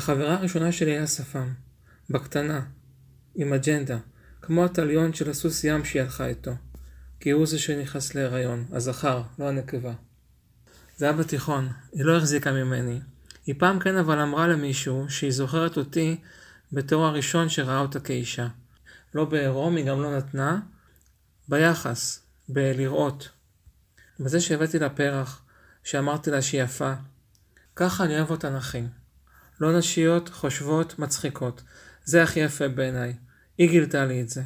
לחברה הראשונה שלי היה שפם. בקטנה. עם אג'נדה. כמו התליון של הסוס ים שהיא הלכה איתו. כי הוא זה שנכנס להיריון. הזכר, לא הנקבה. זה היה בתיכון. היא לא החזיקה ממני. היא פעם כן אבל אמרה למישהו שהיא זוכרת אותי בתור הראשון שראה אותה כאישה. לא בעירום, היא גם לא נתנה. ביחס. בלראות. בזה שהבאתי לה פרח. שאמרתי לה שהיא יפה. ככה אני אוהב אותן אחי. לא נשיות, חושבות, מצחיקות. זה הכי יפה בעיניי. היא גילתה לי את זה.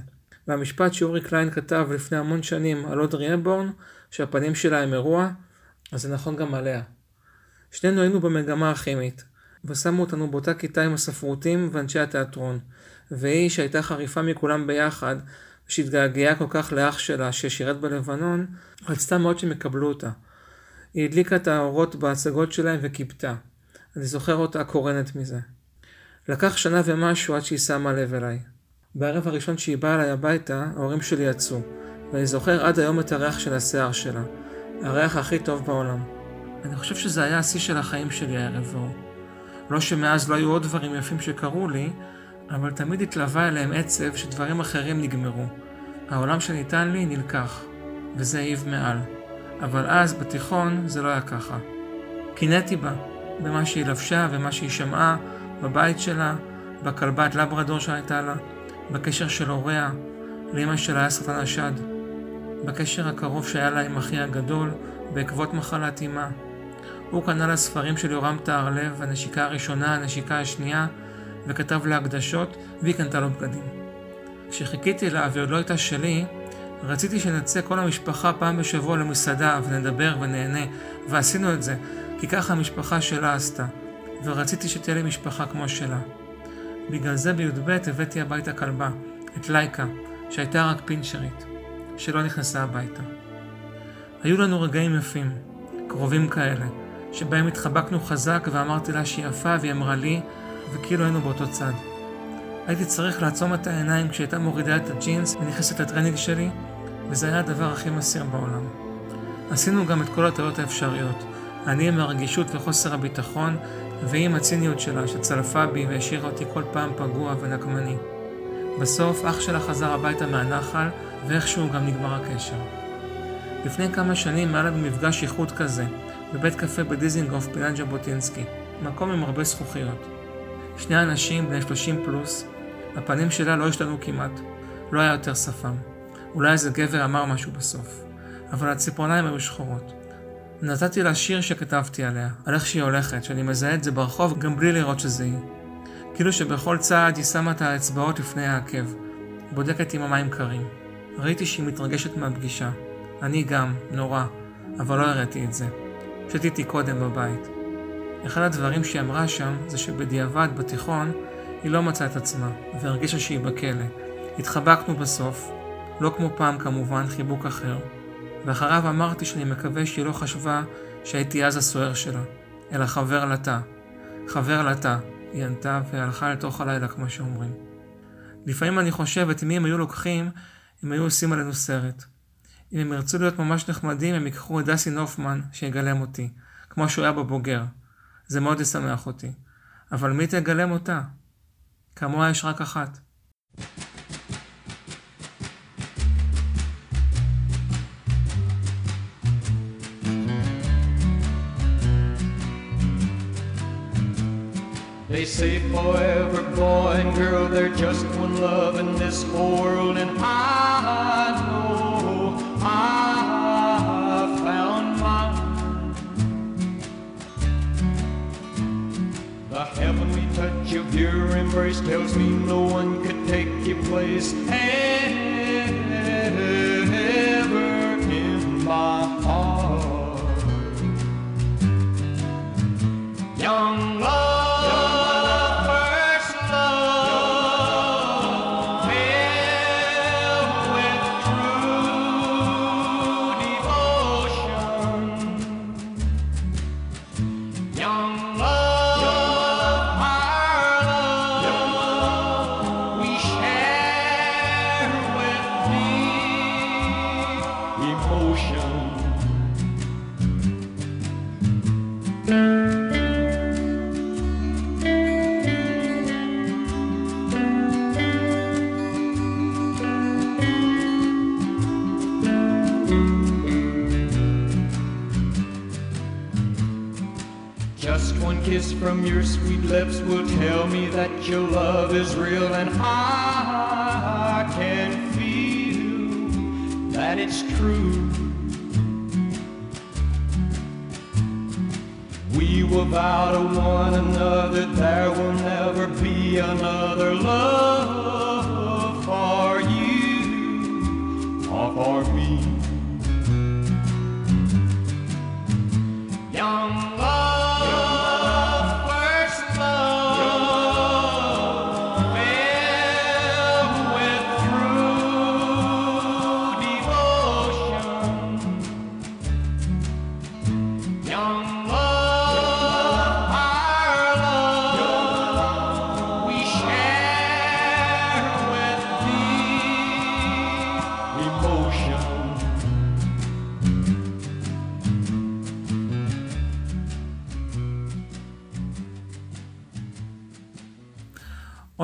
והמשפט שאורי קליין כתב לפני המון שנים על אודרי הבורן, שהפנים שלה הם אירוע, אז זה נכון גם עליה. שנינו היינו במגמה הכימית, ושמו אותנו באותה כיתה עם הספרותים ואנשי התיאטרון, והיא, שהייתה חריפה מכולם ביחד, ושהתגעגעה כל כך לאח שלה ששירת בלבנון, רצתה מאוד שהם יקבלו אותה. היא הדליקה את האורות בהצגות שלהם וכיבתה. אני זוכר אותה קורנת מזה. לקח שנה ומשהו עד שהיא שמה לב אליי. בערב הראשון שהיא באה אליי הביתה, ההורים שלי יצאו, ואני זוכר עד היום את הריח של השיער שלה. הריח הכי טוב בעולם. אני חושב שזה היה השיא של החיים שלי הערב ההוא. לא שמאז לא היו עוד דברים יפים שקרו לי, אבל תמיד התלווה אליהם עצב שדברים אחרים נגמרו. העולם שניתן לי נלקח, וזה העיב מעל. אבל אז, בתיכון, זה לא היה ככה. קינאתי בה, במה שהיא לבשה ומה שהיא שמעה, בבית שלה, בכלבת לברדור שהייתה לה, בקשר של הוריה, לאמא שלה היה סרטן השד, בקשר הקרוב שהיה לה עם אחי הגדול, בעקבות מחלת אמה. הוא קנה לה ספרים של יורם טהרלב, הנשיקה הראשונה, הנשיקה השנייה, וכתב לה הקדשות, והיא קנתה לו בגדים. כשחיכיתי לה והיא עוד לא הייתה שלי, רציתי שנצא כל המשפחה פעם בשבוע למסעדה ונדבר ונהנה, ועשינו את זה, כי ככה המשפחה שלה עשתה, ורציתי שתהיה לי משפחה כמו שלה. בגלל זה בי"ב הבאתי הביתה כלבה, את לייקה, שהייתה רק פינצ'רית, שלא נכנסה הביתה. היו לנו רגעים יפים, קרובים כאלה, שבהם התחבקנו חזק ואמרתי לה שהיא יפה והיא אמרה לי, וכאילו היינו באותו צד. הייתי צריך לעצום את העיניים כשהייתה מורידה את הג'ינס ונכנסת לטרנינג שלי, וזה היה הדבר הכי מסעיר בעולם. עשינו גם את כל הטעויות האפשריות, אני עם הרגישות וחוסר הביטחון, והיא עם הציניות שלה שצלפה בי והשאירה אותי כל פעם פגוע ונקמני. בסוף אח שלה חזר הביתה מהנחל, ואיכשהו גם נגמר הקשר. לפני כמה שנים היה לנו מפגש איחוד כזה, בבית קפה בדיזינגוף פינת ז'בוטינסקי, מקום עם הרבה זכוכיות. שני אנשים בני 30 פלוס, הפנים שלה לא השתנו כמעט, לא היה יותר שפם. אולי איזה גבר אמר משהו בסוף, אבל הציפורניים היו שחורות. נתתי לה שיר שכתבתי עליה, על איך שהיא הולכת, שאני מזהה את זה ברחוב גם בלי לראות שזה היא. כאילו שבכל צעד היא שמה את האצבעות לפני העקב, בודקת עם המים קרים. ראיתי שהיא מתרגשת מהפגישה. אני גם, נורא, אבל לא הראיתי את זה. שתיתי קודם בבית. אחד הדברים שהיא אמרה שם זה שבדיעבד בתיכון היא לא מצאה את עצמה, והרגישה שהיא בכלא. התחבקנו בסוף, לא כמו פעם כמובן, חיבוק אחר. ואחריו אמרתי שאני מקווה שהיא לא חשבה שהייתי אז הסוער שלה, אלא חבר לתא. חבר לתא, היא ענתה והלכה לתוך הלילה כמו שאומרים. לפעמים אני חושב את מי הם היו לוקחים אם היו עושים עלינו סרט. אם הם ירצו להיות ממש נחמדים הם ייקחו את דסי נופמן שיגלם אותי, כמו שהוא היה בבוגר. זה מאוד ישמח אותי. אבל מי תגלם אותה? כמוה יש רק אחת. They say forever, boy and girl, they're just one love in this world, and I know I found mine. The heavenly touch of your embrace tells me no one could take your place lips will tell me that your love is real, and I can feel that it's true. We will vow to one another there will never be another love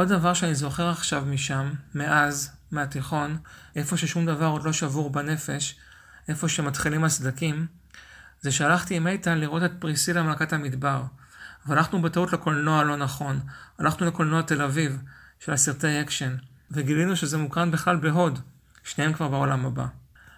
עוד דבר שאני זוכר עכשיו משם, מאז, מהתיכון, איפה ששום דבר עוד לא שבור בנפש, איפה שמתחילים הסדקים, זה שהלכתי עם איתן לראות את פריסילה מלכת המדבר. והלכנו בטעות לקולנוע לא נכון. הלכנו לקולנוע תל אביב, של הסרטי אקשן, וגילינו שזה מוקרן בכלל בהוד. שניהם כבר בעולם הבא.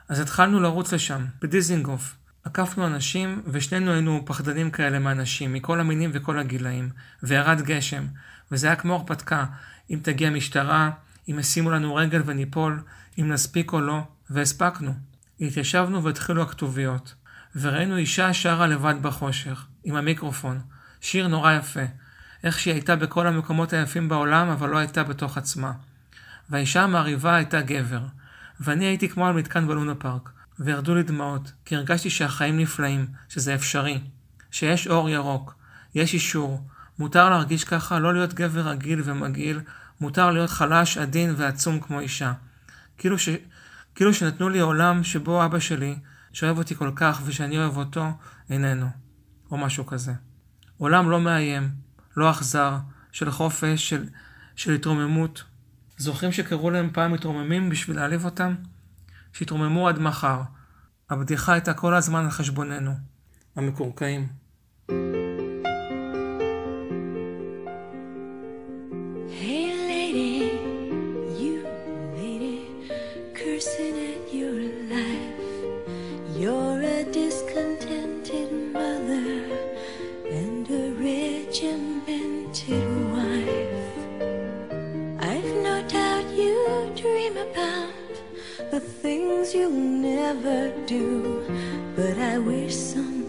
אז התחלנו לרוץ לשם, בדיזינגוף. עקפנו אנשים, ושנינו היינו פחדנים כאלה מאנשים, מכל המינים וכל הגילאים. וירד גשם, וזה היה כמו הרפתקה. אם תגיע משטרה, אם ישימו לנו רגל וניפול, אם נספיק או לא, והספקנו. התיישבנו והתחילו הכתוביות. וראינו אישה שרה לבד בחושך, עם המיקרופון. שיר נורא יפה. איך שהיא הייתה בכל המקומות היפים בעולם, אבל לא הייתה בתוך עצמה. והאישה המעריבה הייתה גבר. ואני הייתי כמו על מתקן בלונה פארק. וירדו לי דמעות, כי הרגשתי שהחיים נפלאים, שזה אפשרי. שיש אור ירוק. יש אישור. מותר להרגיש ככה, לא להיות גבר רגיל ומגעיל, מותר להיות חלש, עדין ועצום כמו אישה. כאילו, ש... כאילו שנתנו לי עולם שבו אבא שלי, שאוהב אותי כל כך ושאני אוהב אותו, איננו. או משהו כזה. עולם לא מאיים, לא אכזר, של חופש, של, של התרוממות. זוכרים שקראו להם פעם מתרוממים בשביל להעליב אותם? שהתרוממו עד מחר. הבדיחה הייתה כל הזמן על חשבוננו. המקורקעים. Hey never do, but I wish someone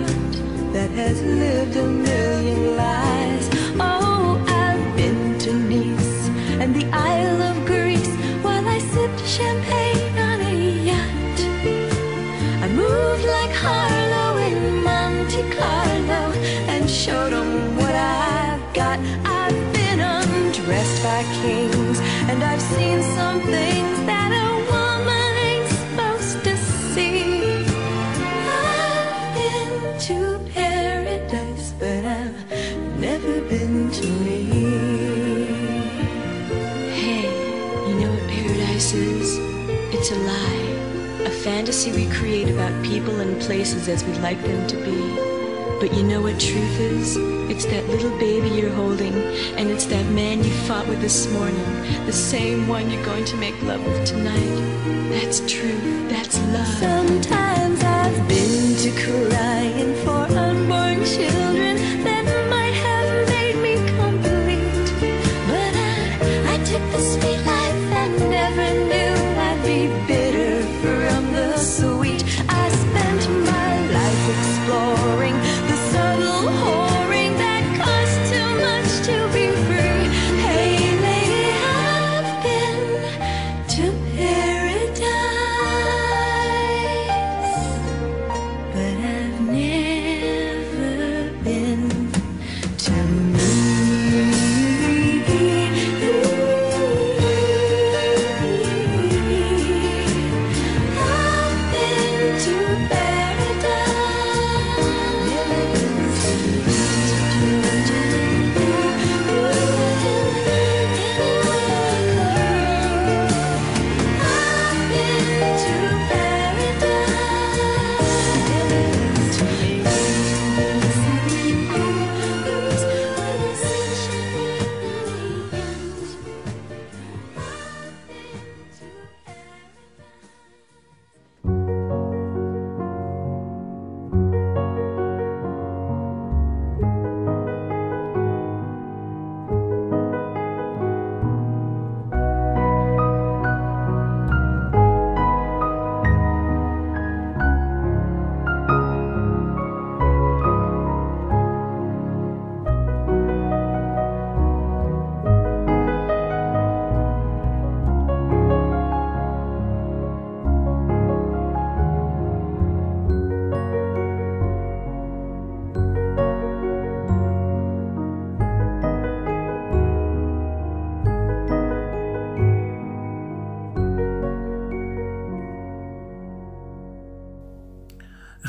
heart that has lived a million lives. Oh, I've been to Nice and the Isle of Greece while I sipped champagne on a yacht. I moved like Harlow in Monte Carlo and showed 'em what I've got. I've been undressed by kings and I've seen some fantasy we create about people and places as we'd like them to be. But you know what truth is? It's that little baby you're holding, and it's that man you fought with this morning, the same one you're going to make love with tonight. That's truth. That's love. Sometimes I've been to crying for unborn children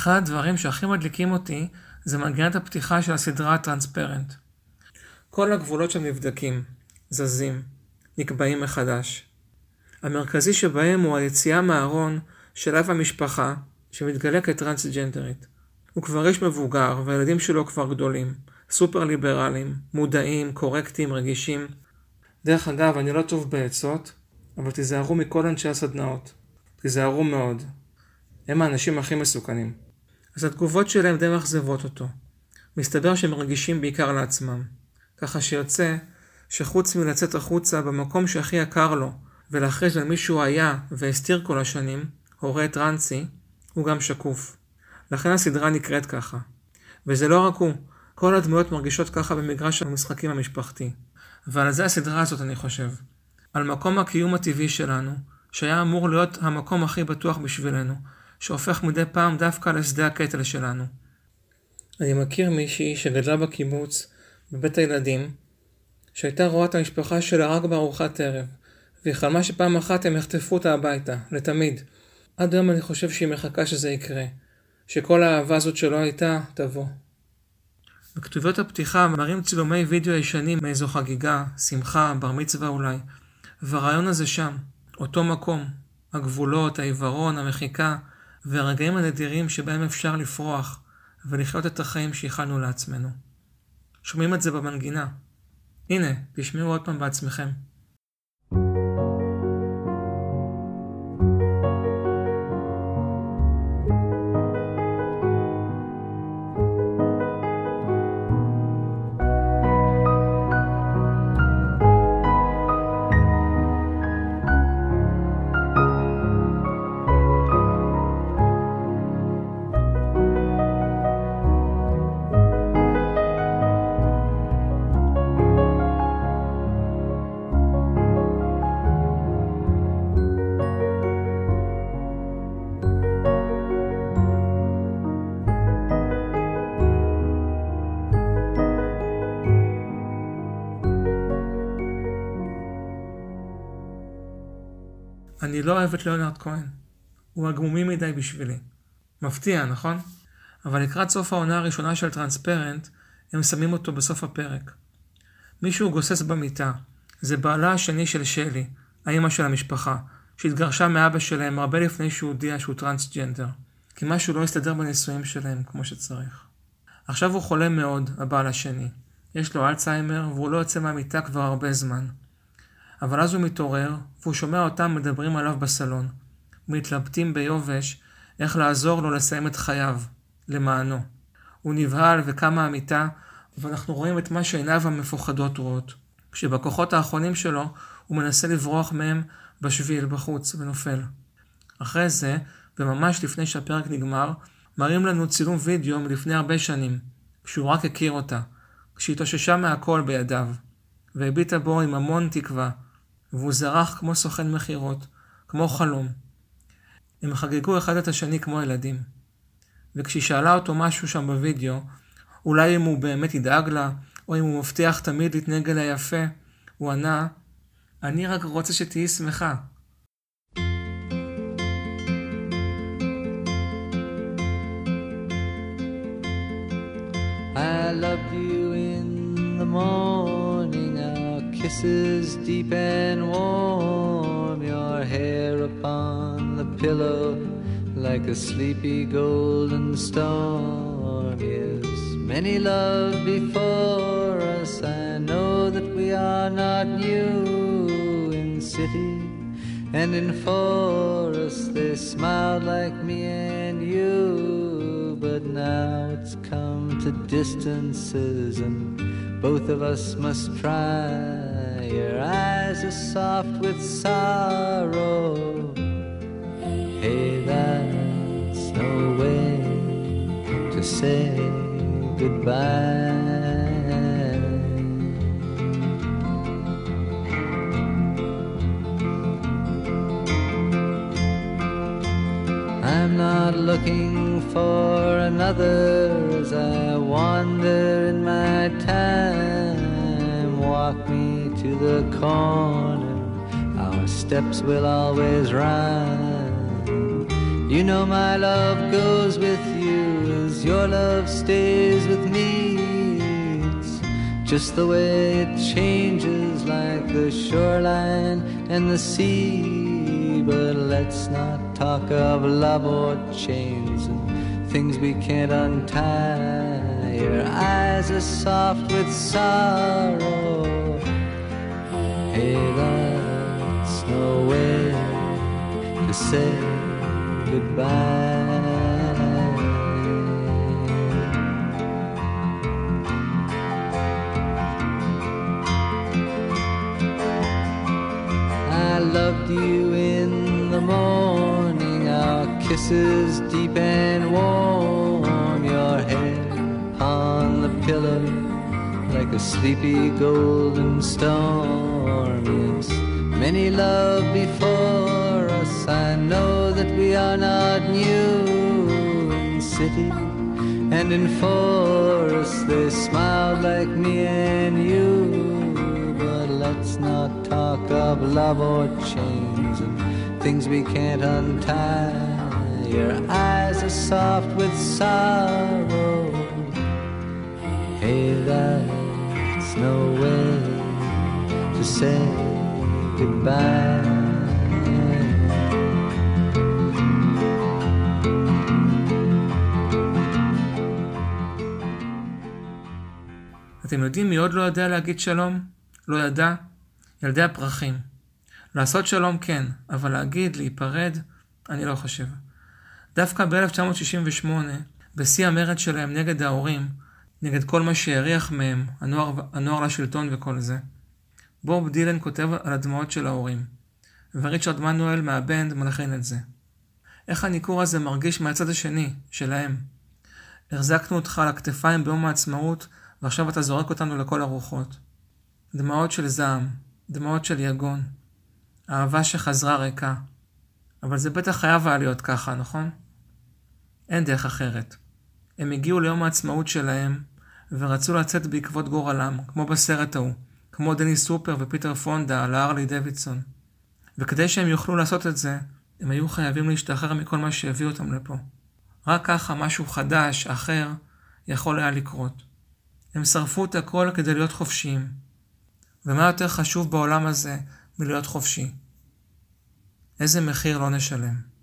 אחד הדברים שהכי מדליקים אותי זה מנגינת הפתיחה של הסדרה טרנספרנט. כל הגבולות שם נבדקים, זזים, נקבעים מחדש. המרכזי שבהם הוא היציאה מהארון של אב המשפחה שמתגלה כטרנסג'נדרית. הוא כבר איש מבוגר והילדים שלו כבר גדולים, סופר ליברליים, מודעים, קורקטים, רגישים. דרך אגב, אני לא טוב בעצות, אבל תיזהרו מכל אנשי הסדנאות. תיזהרו מאוד. הם האנשים הכי מסוכנים. אז התגובות שלהם די מאכזבות אותו. מסתבר שהם רגישים בעיקר לעצמם. ככה שיוצא שחוץ מלצאת החוצה במקום שהכי יקר לו, ולהכריז על מי שהוא היה והסתיר כל השנים, הורה טרנסי, הוא גם שקוף. לכן הסדרה נקראת ככה. וזה לא רק הוא, כל הדמויות מרגישות ככה במגרש המשחקים המשפחתי. ועל זה הסדרה הזאת אני חושב. על מקום הקיום הטבעי שלנו, שהיה אמור להיות המקום הכי בטוח בשבילנו, שהופך מדי פעם דווקא לשדה הקטל שלנו. אני מכיר מישהי שגדלה בקיבוץ, בבית הילדים, שהייתה רואה את המשפחה שלה רק בארוחת ערב, והיא חלמה שפעם אחת הם יחטפו אותה הביתה, לתמיד. עד היום אני חושב שהיא מחכה שזה יקרה, שכל האהבה הזאת שלא הייתה, תבוא. בכתוביות הפתיחה מראים צילומי וידאו ישנים מאיזו חגיגה, שמחה, בר מצווה אולי, והרעיון הזה שם, אותו מקום, הגבולות, העיוורון, המחיקה, והרגעים הנדירים שבהם אפשר לפרוח ולחיות את החיים שייחלנו לעצמנו. שומעים את זה במנגינה. הנה, תשמעו עוד פעם בעצמכם. אוהב את ליאונרד כהן. הוא הגמומי מדי בשבילי. מפתיע, נכון? אבל לקראת סוף העונה הראשונה של טרנספרנט, הם שמים אותו בסוף הפרק. מישהו גוסס במיטה. זה בעלה השני של שלי, האימא של המשפחה, שהתגרשה מאבא שלהם הרבה לפני שהוא הודיע שהוא טרנסג'נדר. כי משהו לא הסתדר בנישואים שלהם כמו שצריך. עכשיו הוא חולה מאוד, הבעל השני. יש לו אלצהיימר, והוא לא יוצא מהמיטה כבר הרבה זמן. אבל אז הוא מתעורר, והוא שומע אותם מדברים עליו בסלון. מתלבטים ביובש איך לעזור לו לסיים את חייו, למענו. הוא נבהל וקם מהמיטה, ואנחנו רואים את מה שעיניו המפוחדות רואות. כשבכוחות האחרונים שלו הוא מנסה לברוח מהם בשביל בחוץ ונופל. אחרי זה, וממש לפני שהפרק נגמר, מראים לנו צילום וידאו מלפני הרבה שנים, כשהוא רק הכיר אותה, כשהתאוששה מהכל בידיו, והביטה בו עם המון תקווה, והוא זרח כמו סוכן מכירות, כמו חלום. הם חגגו אחד את השני כמו ילדים. וכשהיא שאלה אותו משהו שם בווידאו, אולי אם הוא באמת ידאג לה, או אם הוא מבטיח תמיד להתנהג אליה יפה, הוא ענה, אני רק רוצה שתהיי שמחה. I loved you in the morning, kisses deep and warm, your hair upon the pillow like a sleepy golden storm. Yes, many love before us. I know that we are not new in city and in forest. They smiled like me and you, but now it's come to distances, and both of us must try. Your eyes are soft with sorrow. Hey, that's no way to say goodbye. I'm not looking for another as I wander in my time. The corner, our steps will always rhyme. You know my love goes with you as your love stays with me. It's just the way it changes like the shoreline and the sea. But let's not talk of love or chains and things we can't untie. Your eyes are soft with sorrow. Hey, that's no way to say goodbye. I loved you in the morning, our kisses deep and warm, your head on the pillow like a sleepy golden storm. Many love before us. I know that we are not new in city and in forest. They smiled like me and you, but let's not talk of love or chains and things we can't untie. Your eyes are soft with sorrow. Hey, that's no way to say goodbye. אתם יודעים מי עוד לא יודע להגיד שלום? לא ידע? ילדי הפרחים. לעשות שלום כן, אבל להגיד, להיפרד, אני לא חושב. דווקא ב-1968, בשיא המרד שלהם נגד ההורים, נגד כל מה שהריח מהם, הנוער, הנוער לשלטון וכל זה, בוב דילן כותב על הדמעות של ההורים, וריצ'רד מנואל מהבנד מלחין את זה. איך הניכור הזה מרגיש מהצד השני, שלהם. החזקנו אותך על הכתפיים ביום העצמאות, ועכשיו אתה זורק אותנו לכל הרוחות. דמעות של זעם, דמעות של יגון, אהבה שחזרה ריקה. אבל זה בטח חייב היה להיות ככה, נכון? אין דרך אחרת. הם הגיעו ליום העצמאות שלהם, ורצו לצאת בעקבות גורלם, כמו בסרט ההוא, כמו דני סופר ופיטר פונדה על הארלי דוידסון. וכדי שהם יוכלו לעשות את זה, הם היו חייבים להשתחרר מכל מה שהביא אותם לפה. רק ככה משהו חדש, אחר, יכול היה לקרות. הם שרפו את הכל כדי להיות חופשיים. ומה יותר חשוב בעולם הזה מלהיות חופשי? איזה מחיר לא נשלם?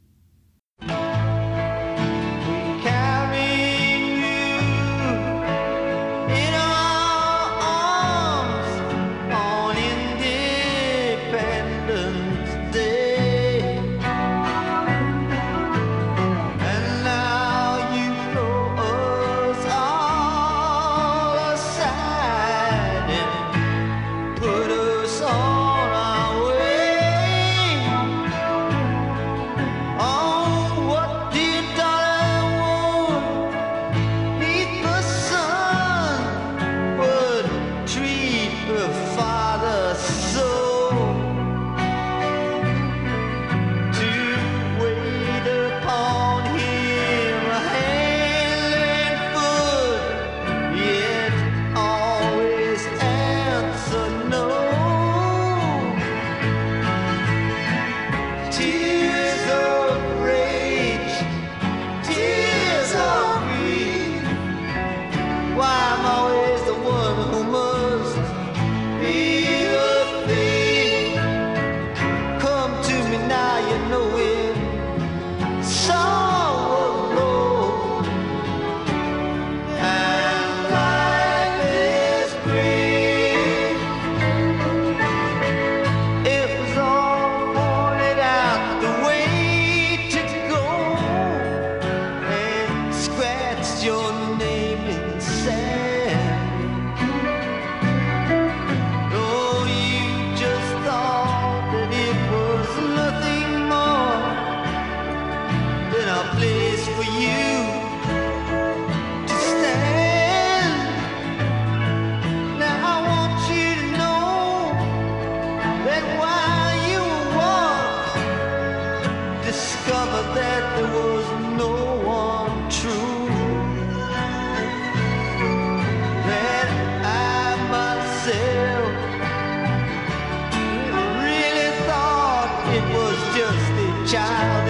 child.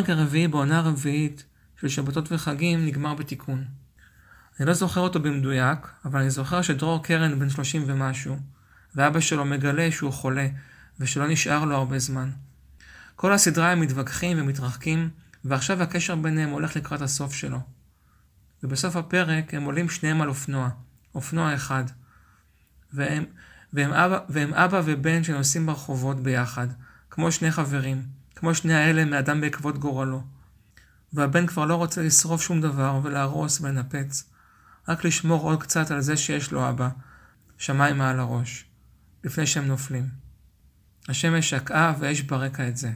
הפרק הרביעי בעונה הרביעית של שבתות וחגים נגמר בתיקון. אני לא זוכר אותו במדויק, אבל אני זוכר שדרור קרן בן 30 ומשהו, ואבא שלו מגלה שהוא חולה, ושלא נשאר לו הרבה זמן. כל הסדרה הם מתווכחים ומתרחקים, ועכשיו הקשר ביניהם הולך לקראת הסוף שלו. ובסוף הפרק הם עולים שניהם על אופנוע, אופנוע אחד. והם, והם, אבא, והם אבא ובן שנוסעים ברחובות ביחד, כמו שני חברים. כמו שני האלה מאדם בעקבות גורלו. והבן כבר לא רוצה לשרוף שום דבר ולהרוס ולנפץ, רק לשמור עוד קצת על זה שיש לו אבא, שמיים מעל הראש, לפני שהם נופלים. השמש שקעה ואש ברקע את זה.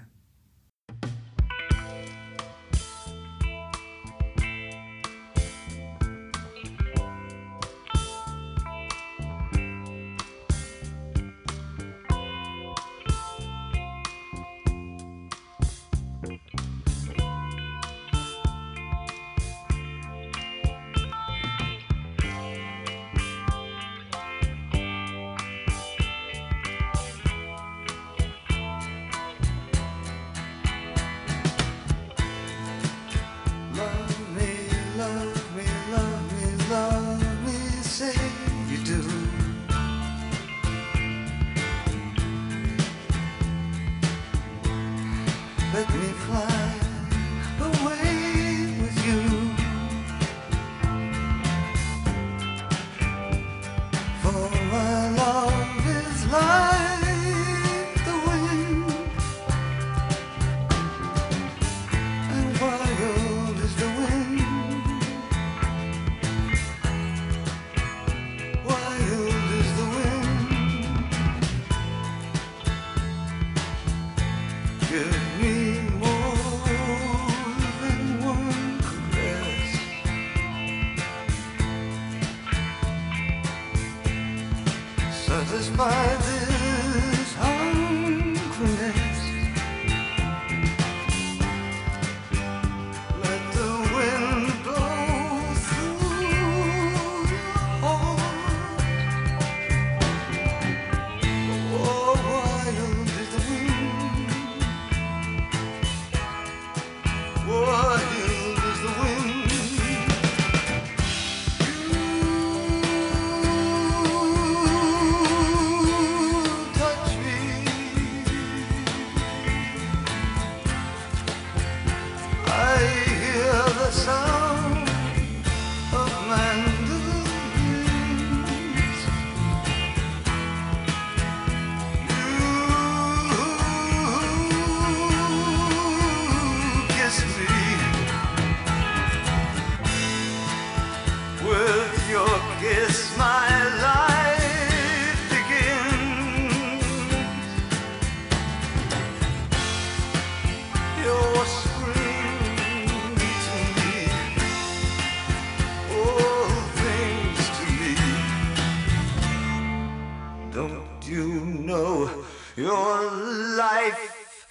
know your life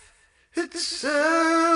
itself.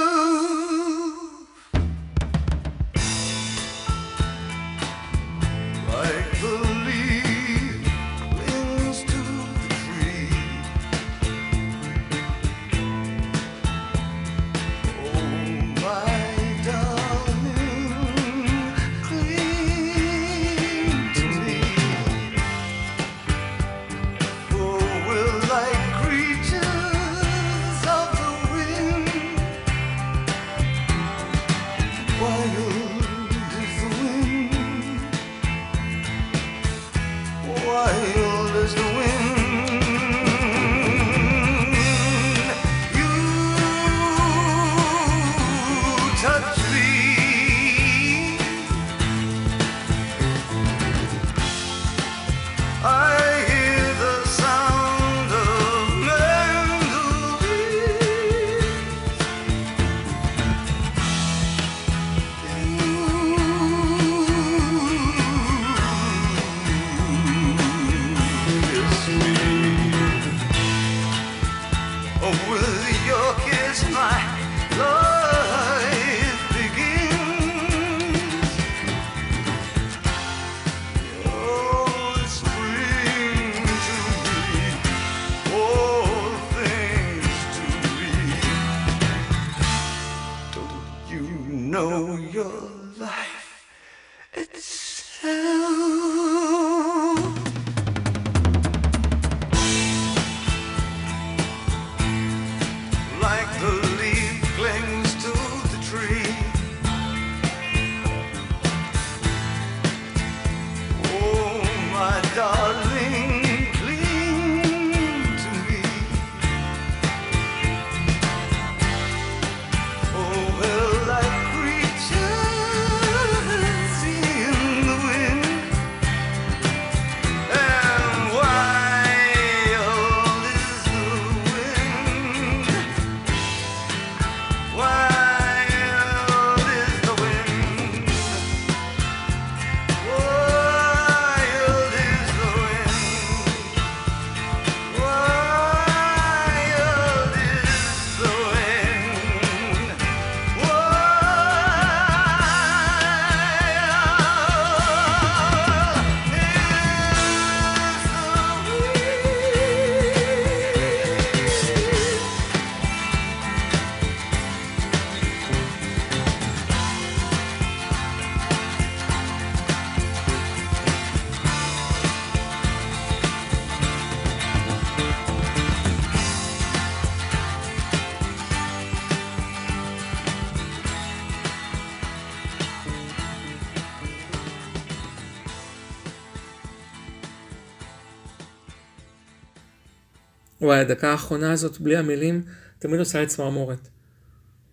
וואי, הדקה האחרונה הזאת, בלי המילים, תמיד עושה לי צמרמורת.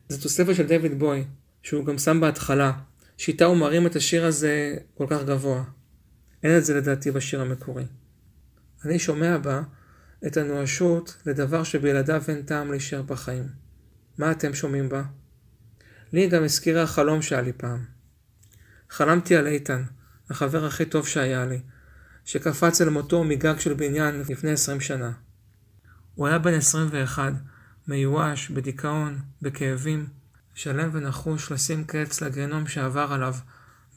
זו תוספת של דויד בוי, שהוא גם שם בהתחלה, שאיתה הוא מרים את השיר הזה כל כך גבוה. אין את זה לדעתי בשיר המקורי. אני שומע בה את הנואשות לדבר שבלעדיו אין טעם להישאר בחיים. מה אתם שומעים בה? לי גם הזכירה החלום שהיה לי פעם. חלמתי על איתן, החבר הכי טוב שהיה לי, שקפץ אל מותו מגג של בניין לפני עשרים שנה. הוא היה בן 21, מיואש, בדיכאון, בכאבים, שלם ונחוש לשים קץ לגיהנום שעבר עליו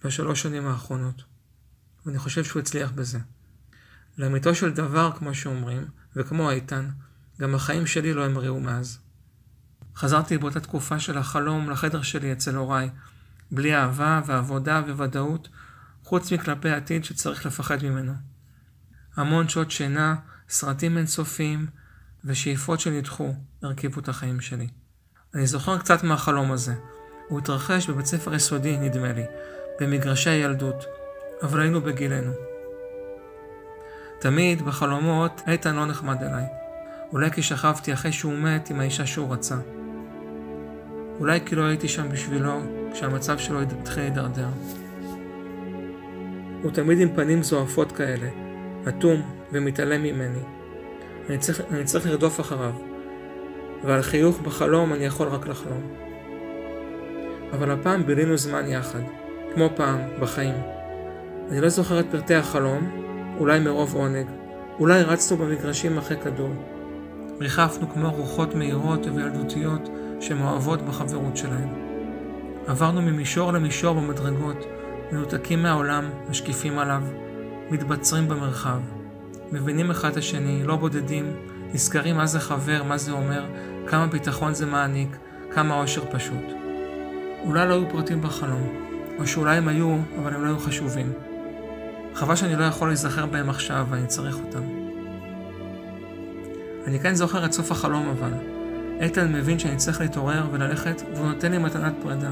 בשלוש שנים האחרונות. ואני חושב שהוא הצליח בזה. לאמיתו של דבר, כמו שאומרים, וכמו איתן, גם החיים שלי לא המריאו מאז. חזרתי באותה תקופה של החלום לחדר שלי אצל הוריי, בלי אהבה ועבודה וודאות, חוץ מכלפי העתיד שצריך לפחד ממנו. המון שעות שינה, סרטים אינסופיים ושאיפות שנדחו הרכיבו את החיים שלי. אני זוכר קצת מהחלום הזה. הוא התרחש בבית ספר יסודי, נדמה לי, במגרשי הילדות, אבל היינו בגילנו. תמיד בחלומות איתן לא נחמד אליי. אולי כי שכבתי אחרי שהוא מת עם האישה שהוא רצה. אולי כי לא הייתי שם בשבילו כשהמצב שלו התחיל להידרדר. הוא תמיד עם פנים זועפות כאלה, אטום ומתעלם ממני. אני צריך, אני צריך לרדוף אחריו, ועל חיוך בחלום אני יכול רק לחלום. אבל הפעם בילינו זמן יחד, כמו פעם, בחיים. אני לא זוכר את פרטי החלום, אולי מרוב עונג, אולי רצנו במגרשים אחרי כדור. ריחפנו כמו רוחות מהירות וילדותיות שמאוהבות בחברות שלהן. עברנו ממישור למישור במדרגות, מנותקים מהעולם, משקיפים עליו, מתבצרים במרחב. מבינים אחד את השני, לא בודדים, נזכרים מה זה חבר, מה זה אומר, כמה ביטחון זה מעניק, כמה אושר פשוט. אולי לא היו פרטים בחלום, או שאולי הם היו, אבל הם לא היו חשובים. חבל שאני לא יכול להיזכר בהם עכשיו ואני צריך אותם. אני כן זוכר את סוף החלום אבל. איתן מבין שאני צריך להתעורר וללכת, והוא נותן לי מתנת פרידה.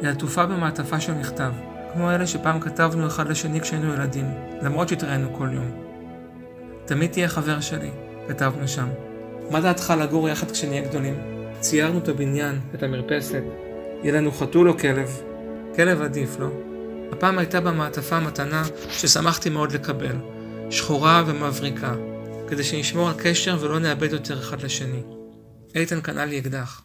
היא עטופה במעטפה של מכתב, כמו אלה שפעם כתבנו אחד לשני כשהיינו ילדים, למרות שהתראינו כל יום. תמיד תהיה חבר שלי, כתבנו שם. מה דעתך לגור יחד כשנהיה גדולים? ציירנו את הבניין, את המרפסת. יהיה לנו חתול או כלב? כלב עדיף, לא? הפעם הייתה במעטפה מתנה ששמחתי מאוד לקבל, שחורה ומבריקה, כדי שנשמור על קשר ולא נאבד יותר אחד לשני. איתן קנה לי אקדח.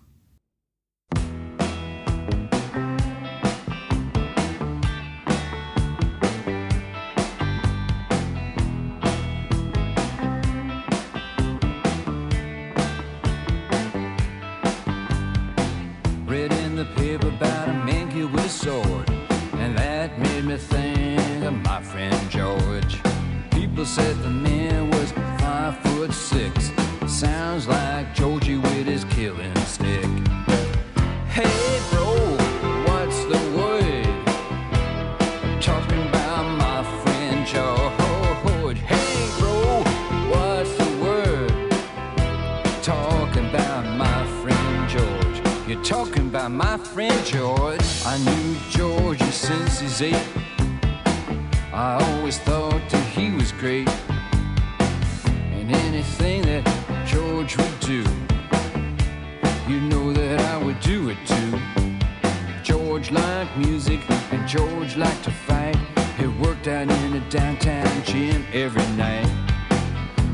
Eight. I always thought that he was great. And anything that George would do, you know that I would do it too. George liked music and George liked to fight. He worked out in a downtown gym every night.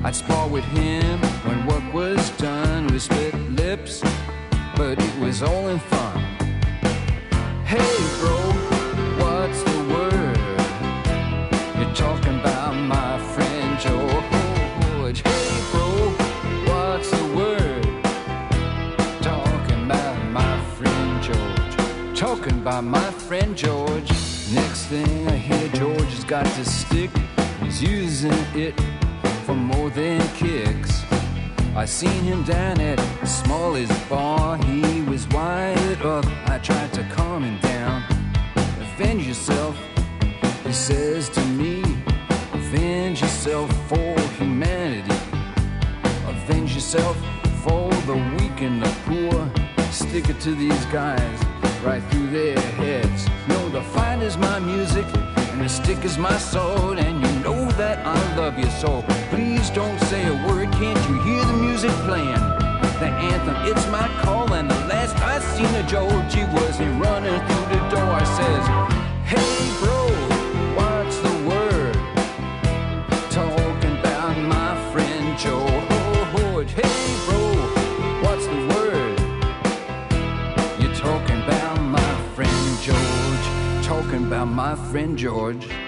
I'd spar with him when work was done. We split lips, but it was all in fun. Hey, bro, About my friend George. Next thing I hear, George has got this stick. He's using it for more than kicks. I seen him down at Smalley's bar. He was wired up. I tried to calm him down. Avenge yourself, he says to me. Avenge yourself for humanity. Avenge yourself for the weak and the poor. Stick it to these guys right through their heads. No, the fight is my music and the stick is my sword, and you know that I love you so. Please don't say a word, can't you hear the music playing? The anthem, it's my call, and the last I seen of Georgie was him running through the door. Says, friend George.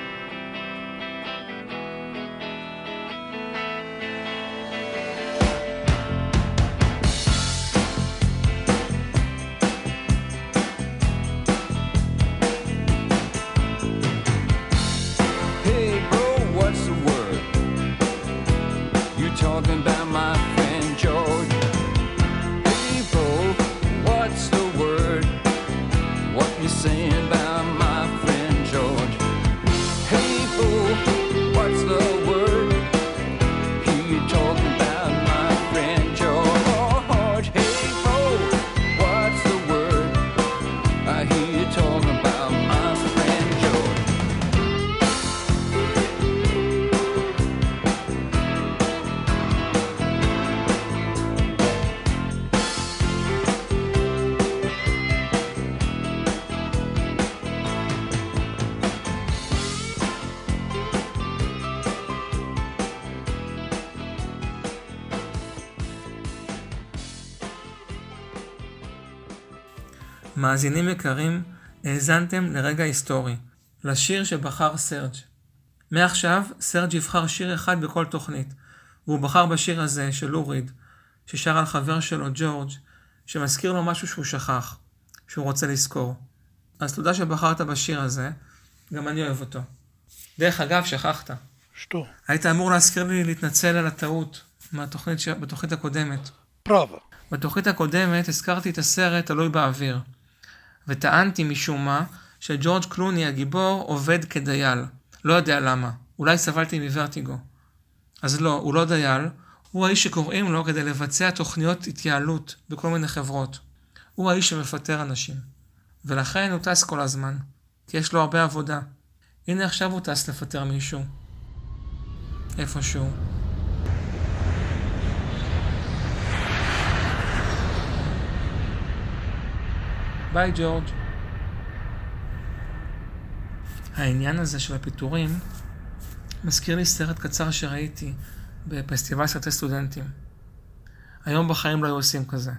מאזינים יקרים, האזנתם לרגע היסטורי, לשיר שבחר סרג'. מעכשיו, סרג' יבחר שיר אחד בכל תוכנית, והוא בחר בשיר הזה של לוריד, ששר על חבר שלו, ג'ורג', שמזכיר לו משהו שהוא שכח, שהוא רוצה לזכור. אז תודה שבחרת בשיר הזה, גם אני אוהב אותו. דרך אגב, שכחת. שטו. היית אמור להזכיר לי להתנצל על הטעות ש... בתוכנית הקודמת. פראבה. בתוכנית הקודמת הזכרתי את הסרט "תלוי באוויר". וטענתי משום מה שג'ורג' קלוני הגיבור עובד כדייל. לא יודע למה. אולי סבלתי מוורטיגו. אז לא, הוא לא דייל, הוא האיש שקוראים לו כדי לבצע תוכניות התייעלות בכל מיני חברות. הוא האיש שמפטר אנשים. ולכן הוא טס כל הזמן, כי יש לו הרבה עבודה. הנה עכשיו הוא טס לפטר מישהו. איפשהו. ביי ג'ורג'. העניין הזה של הפיטורים מזכיר לי סרט קצר שראיתי בפסטיבל סרטי סטודנטים. היום בחיים לא היו עושים כזה.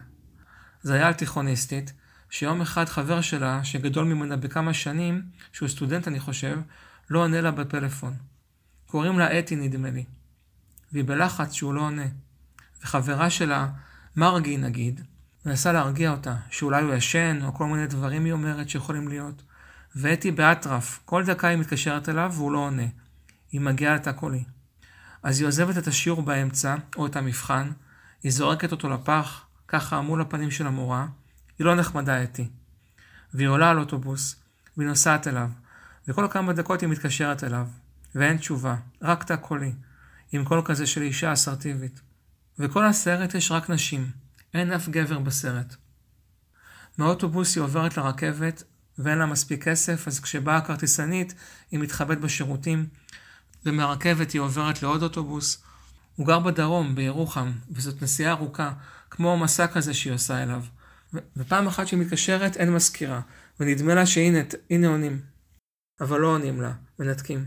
זה היה על תיכוניסטית, שיום אחד חבר שלה, שגדול ממנה בכמה שנים, שהוא סטודנט אני חושב, לא עונה לה בפלאפון. קוראים לה אתי נדמה לי. והיא בלחץ שהוא לא עונה. וחברה שלה, מרגי נגיד, מנסה להרגיע אותה, שאולי הוא ישן, או כל מיני דברים היא אומרת שיכולים להיות. ואתי באטרף, כל דקה היא מתקשרת אליו והוא לא עונה. היא מגיעה לתא קולי. אז היא עוזבת את השיעור באמצע, או את המבחן, היא זורקת אותו לפח, ככה מול הפנים של המורה, היא לא נחמדה אתי. והיא עולה על אוטובוס, והיא נוסעת אליו, וכל כמה דקות היא מתקשרת אליו, ואין תשובה, רק תא קולי, עם קול כזה של אישה אסרטיבית. וכל הסרט יש רק נשים, אין אף גבר בסרט. מהאוטובוס היא עוברת לרכבת, ואין לה מספיק כסף, אז כשבאה הכרטיסנית, היא מתחבאת בשירותים, ומהרכבת היא עוברת לעוד אוטובוס. הוא גר בדרום, בירוחם, וזאת נסיעה ארוכה, כמו מסע כזה שהיא עושה אליו. ופעם אחת שהיא מתקשרת, אין מזכירה, ונדמה לה שהנה הנה עונים. אבל לא עונים לה, מנתקים.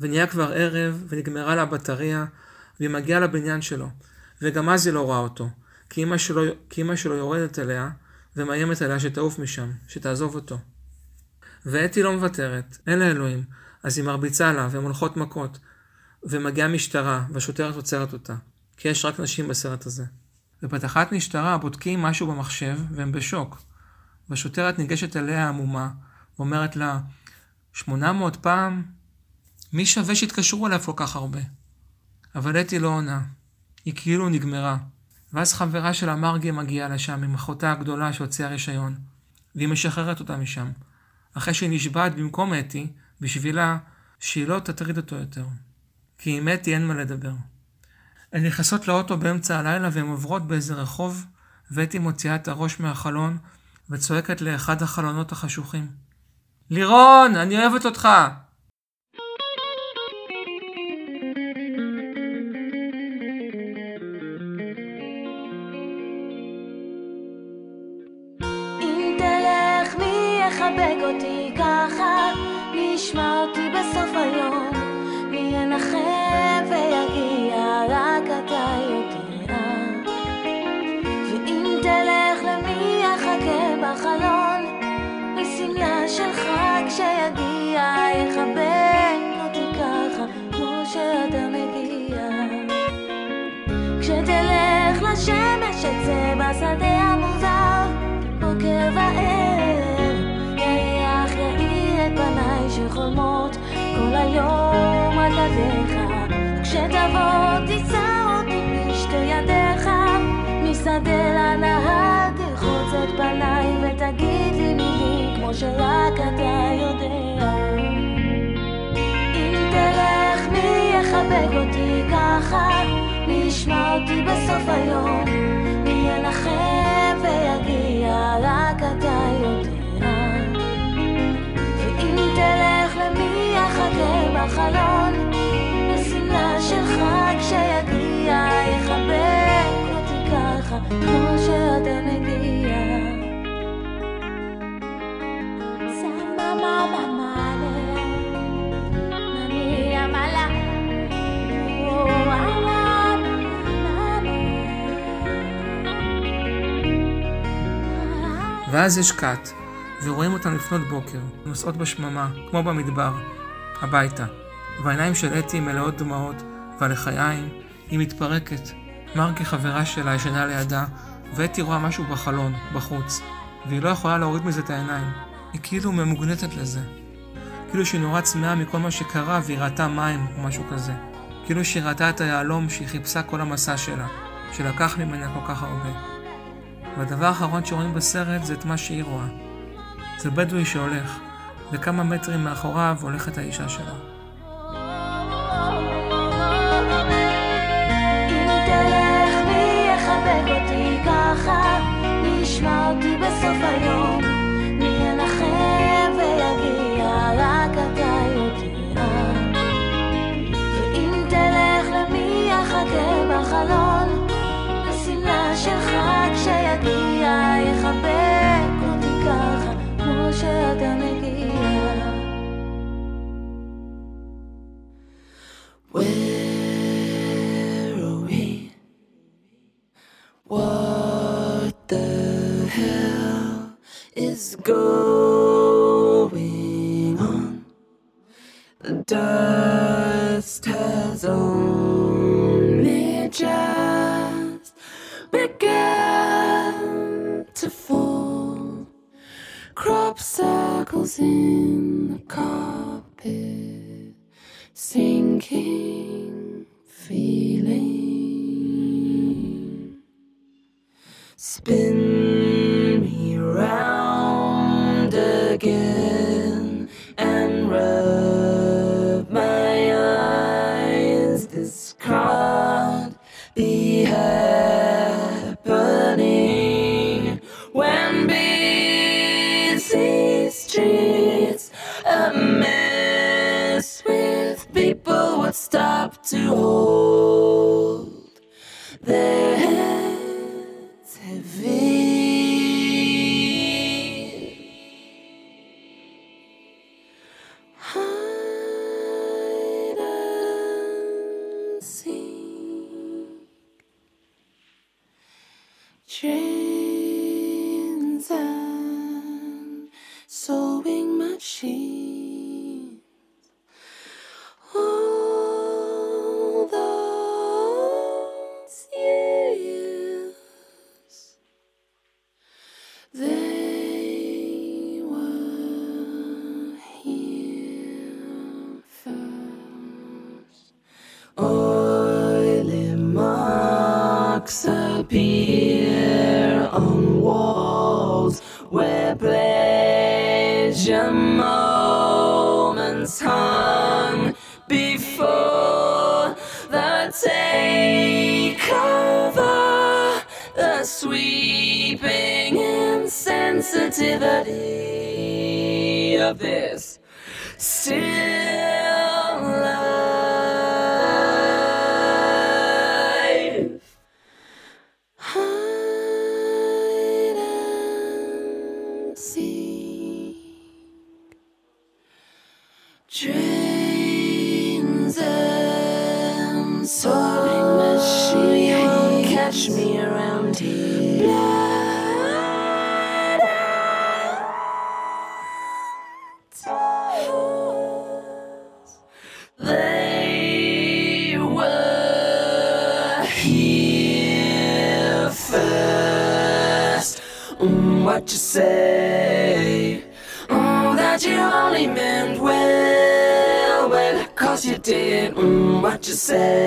ונהיה כבר ערב, ונגמרה לה הבטריה, והיא מגיעה לבניין שלו, וגם אז היא לא רואה אותו, כי אמא שלו, יורדת אליה, ומאיימת עליה שתעוף משם, שתעזוב אותו. ואתי לא מוותרת, אין לה אלוהים, אז היא מרביצה לה, והן הולכות מכות, ומגיעה משטרה, והשוטרת עוצרת אותה, כי יש רק נשים בסרט הזה. ובתחנת משטרה בודקים משהו במחשב, והם בשוק. והשוטרת ניגשת אליה עמומה, ואומרת לה, 800 פעם? מי שווה שיתקשרו אליו כל כך הרבה? אבל אתי לא עונה. היא כאילו נגמרה. ואז חברה שלה מרגי מגיעה לשם עם אחותה הגדולה שהוציאה רישיון, והיא משחררת אותה משם. אחרי שהיא נשבעת במקום אתי, בשבילה שהיא לא תטריד אותו יותר. כי עם אתי אין מה לדבר. הן נכנסות לאוטו באמצע הלילה והן עוברות באיזה רחוב, ואתי מוציאה את הראש מהחלון וצועקת לאחד החלונות החשוכים. לירון, אני אוהבת אותך! בוקר וערב, יריח יאיר את פניי שחולמות כל היום על ידיך. כשתבוא תישא אותי בשתי ידיך, משדה לנהר תרחוץ את פניי ותגיד לי מילים כמו שרק אתה יודע. אם תלך מי יחבק אותי ככה, מי ישמע אותי בסוף היום, רק אתה יודע. ואם תלך למי יחכה בחלון, בשמלה שלך כשיגיע, יחבק אותי ככה, כמו שאתה ואז יש כת, ורואים אותן לפנות בוקר, נוסעות בשממה, כמו במדבר, הביתה. והעיניים של אתי מלאות דמעות, והלחיים, היא מתפרקת. מרקי חברה שלה ישנה לידה, ואתי רואה משהו בחלון, בחוץ, והיא לא יכולה להוריד מזה את העיניים. היא כאילו ממוגנטת לזה. כאילו שהיא נורא צמאה מכל מה שקרה והיא ראתה מים או משהו כזה. כאילו שהיא ראתה את היהלום שהיא חיפשה כל המסע שלה, שלקח ממנה כל כך הרבה. והדבר האחרון שרואים בסרט זה את מה שהיא רואה. זה בדואי שהולך, וכמה מטרים מאחוריו הולכת האישה שלו. אותי בסוף היום, What the hell is going on? The dust has only just begun to fall. Crop circles in the carpet, sinking been say?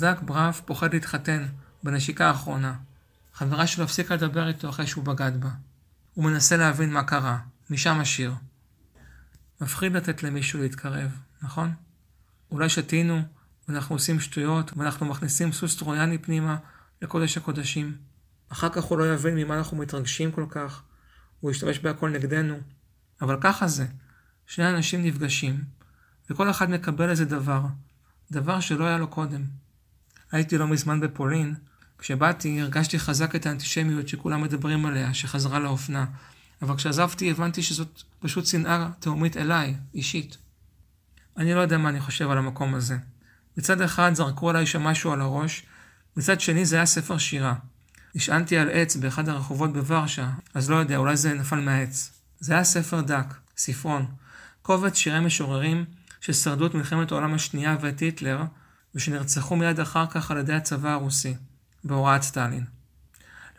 זאק ברף פוחד להתחתן בנשיקה האחרונה. חברה שלו הפסיקה לדבר איתו אחרי שהוא בגד בה. הוא מנסה להבין מה קרה, משם השיר. מפחיד לתת למישהו להתקרב, נכון? אולי שתינו, ואנחנו עושים שטויות, ואנחנו מכניסים סוס טרויאני פנימה לקודש הקודשים. אחר כך הוא לא יבין ממה אנחנו מתרגשים כל כך, הוא ישתמש בהכל נגדנו. אבל ככה זה, שני אנשים נפגשים, וכל אחד מקבל איזה דבר, דבר שלא היה לו קודם. הייתי לא מזמן בפולין, כשבאתי הרגשתי חזק את האנטישמיות שכולם מדברים עליה, שחזרה לאופנה, אבל כשעזבתי הבנתי שזאת פשוט שנאה תהומית אליי, אישית. אני לא יודע מה אני חושב על המקום הזה. מצד אחד זרקו עליי שם משהו על הראש, מצד שני זה היה ספר שירה. נשענתי על עץ באחד הרחובות בוורשה, אז לא יודע, אולי זה נפל מהעץ. זה היה ספר דק, ספרון, קובץ שירי משוררים ששרדו את מלחמת העולם השנייה ואת היטלר, ושנרצחו מיד אחר כך על ידי הצבא הרוסי, בהוראת סטלין.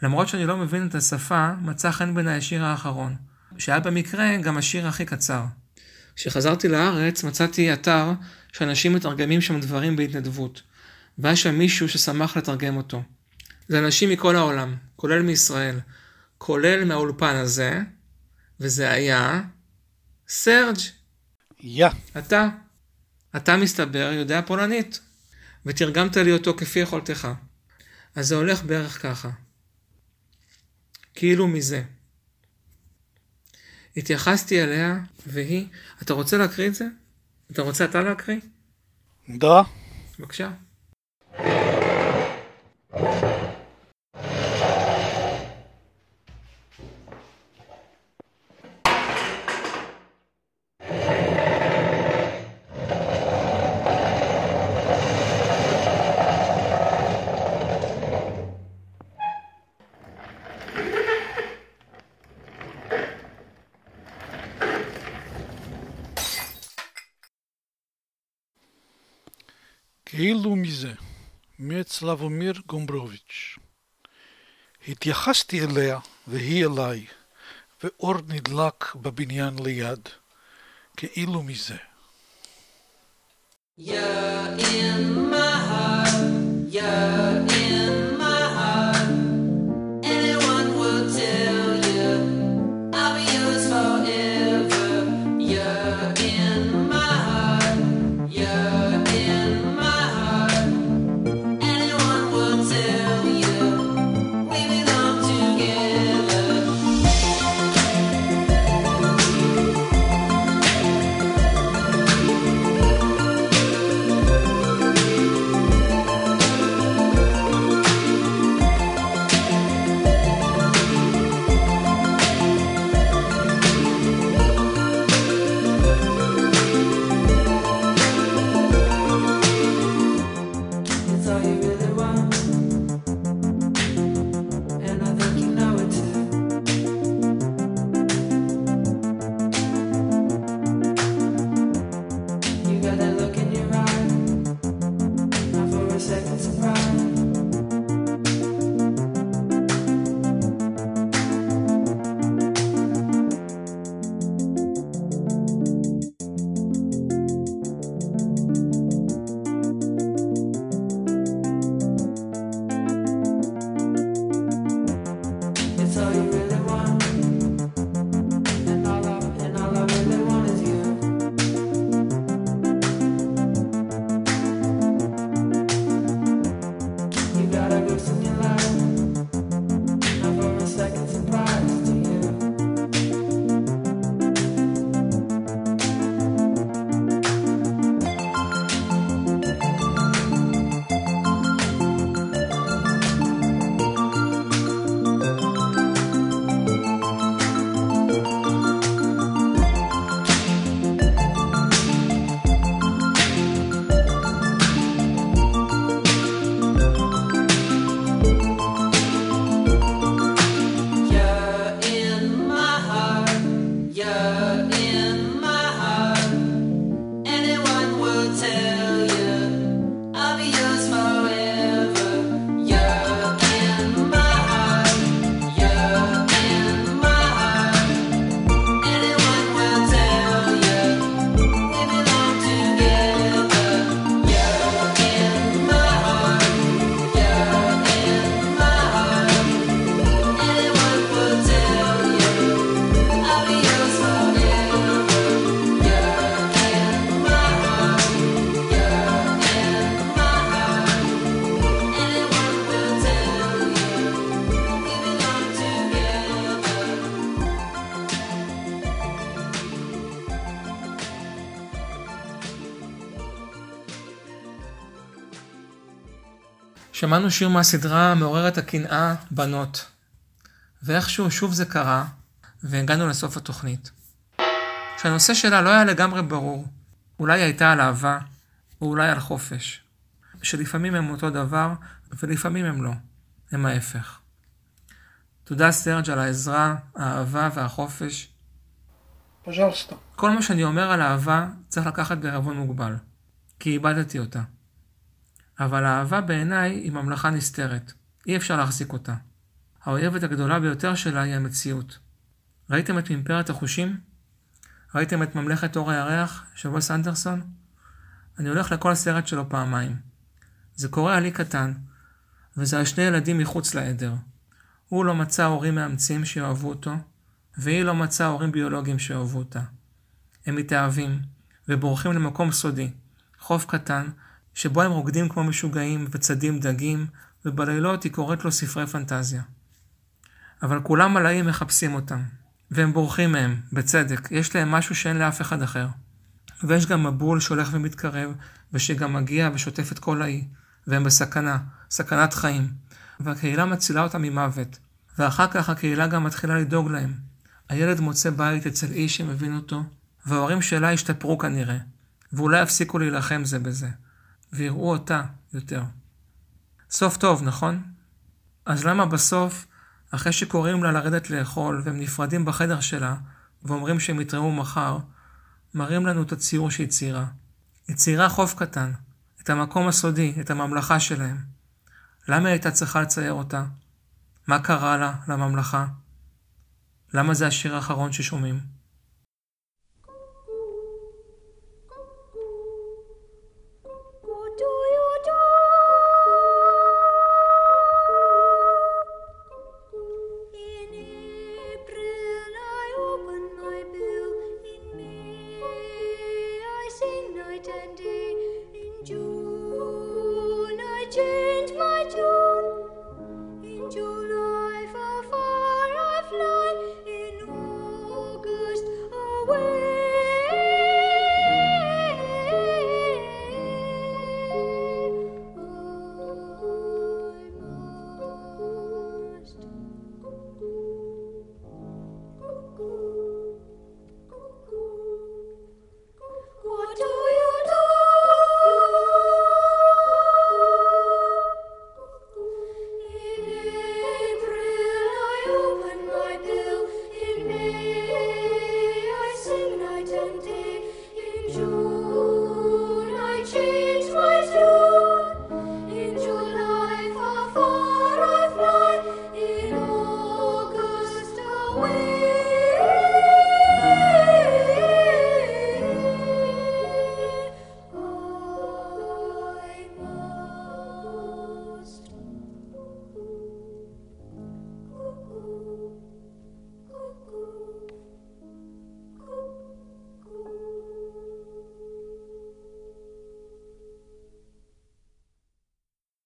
למרות שאני לא מבין את השפה, מצא חן בעיניי השיר האחרון, שהיה במקרה גם השיר הכי קצר. כשחזרתי לארץ מצאתי אתר שאנשים מתרגמים שם דברים בהתנדבות, והיה שם מישהו ששמח לתרגם אותו. זה אנשים מכל העולם, כולל מישראל, כולל מהאולפן הזה, וזה היה סרג' יא. אתה. אתה מסתבר יודע פולנית, ותרגמת לי אותו כפי יכולתך. אז זה הולך בערך ככה. כאילו מזה. התייחסתי אליה, והיא... אתה רוצה להקריא את זה? אתה רוצה אתה להקריא? Да. בבקשה. כאילו מזה, מאת סלבומיר גומברוביץ'. התייחסתי אליה והיא אליי, ואור נדלק בבניין ליד, כאילו מזה. שמענו שיר מהסדרה מעוררת הקנאה, בנות. ואיכשהו שוב זה קרה, והגענו לסוף התוכנית. שהנושא שלה לא היה לגמרי ברור. אולי הייתה על אהבה, או אולי על חופש. שלפעמים הם אותו דבר, ולפעמים הם לא. הם ההפך. תודה סרג' על העזרה, האהבה והחופש. פז'לסטה. כל מה שאני אומר על אהבה צריך לקחת בערבון מוגבל, כי איבדתי אותה. אבל האהבה בעיניי היא ממלכה נסתרת, אי אפשר להחזיק אותה. האויבת הגדולה ביותר שלה היא המציאות. ראיתם את ממפרת החושים? ראיתם את ממלכת אור הירח של ווס אנדרסון? אני הולך לכל סרט שלו פעמיים. זה קורה על אי קטן, וזה על שני ילדים מחוץ לעדר. הוא לא מצא הורים מאמצים שאוהבו אותו, והיא לא מצאה הורים ביולוגיים שאוהבו אותה. הם מתאהבים, ובורחים למקום סודי, חוף קטן, שבו הם רוקדים כמו משוגעים וצדים דגים, ובלילות היא קוראת לו ספרי פנטזיה. אבל כולם האי מחפשים אותם, והם בורחים מהם, בצדק, יש להם משהו שאין לאף אחד אחר. ויש גם מבול שהולך ומתקרב, ושגם מגיע ושוטף את כל האי, והם בסכנה, סכנת חיים. והקהילה מצילה אותם ממוות, ואחר כך הקהילה גם מתחילה לדאוג להם. הילד מוצא בית אצל איש שמבין אותו, וההורים שלה השתפרו כנראה, ואולי יפסיקו להילחם זה בזה, ויראו אותה יותר. סוף טוב, נכון? אז למה בסוף, אחרי שקוראים לה לרדת לאכול, והם נפרדים בחדר שלה, ואומרים שהם יתראו מחר, מראים לנו את הציור שהיא ציירה. היא ציירה חוף קטן, את המקום הסודי, את הממלכה שלהם. למה היא הייתה צריכה לצייר אותה? מה קרה לה, לממלכה? למה זה השיר האחרון ששומעים?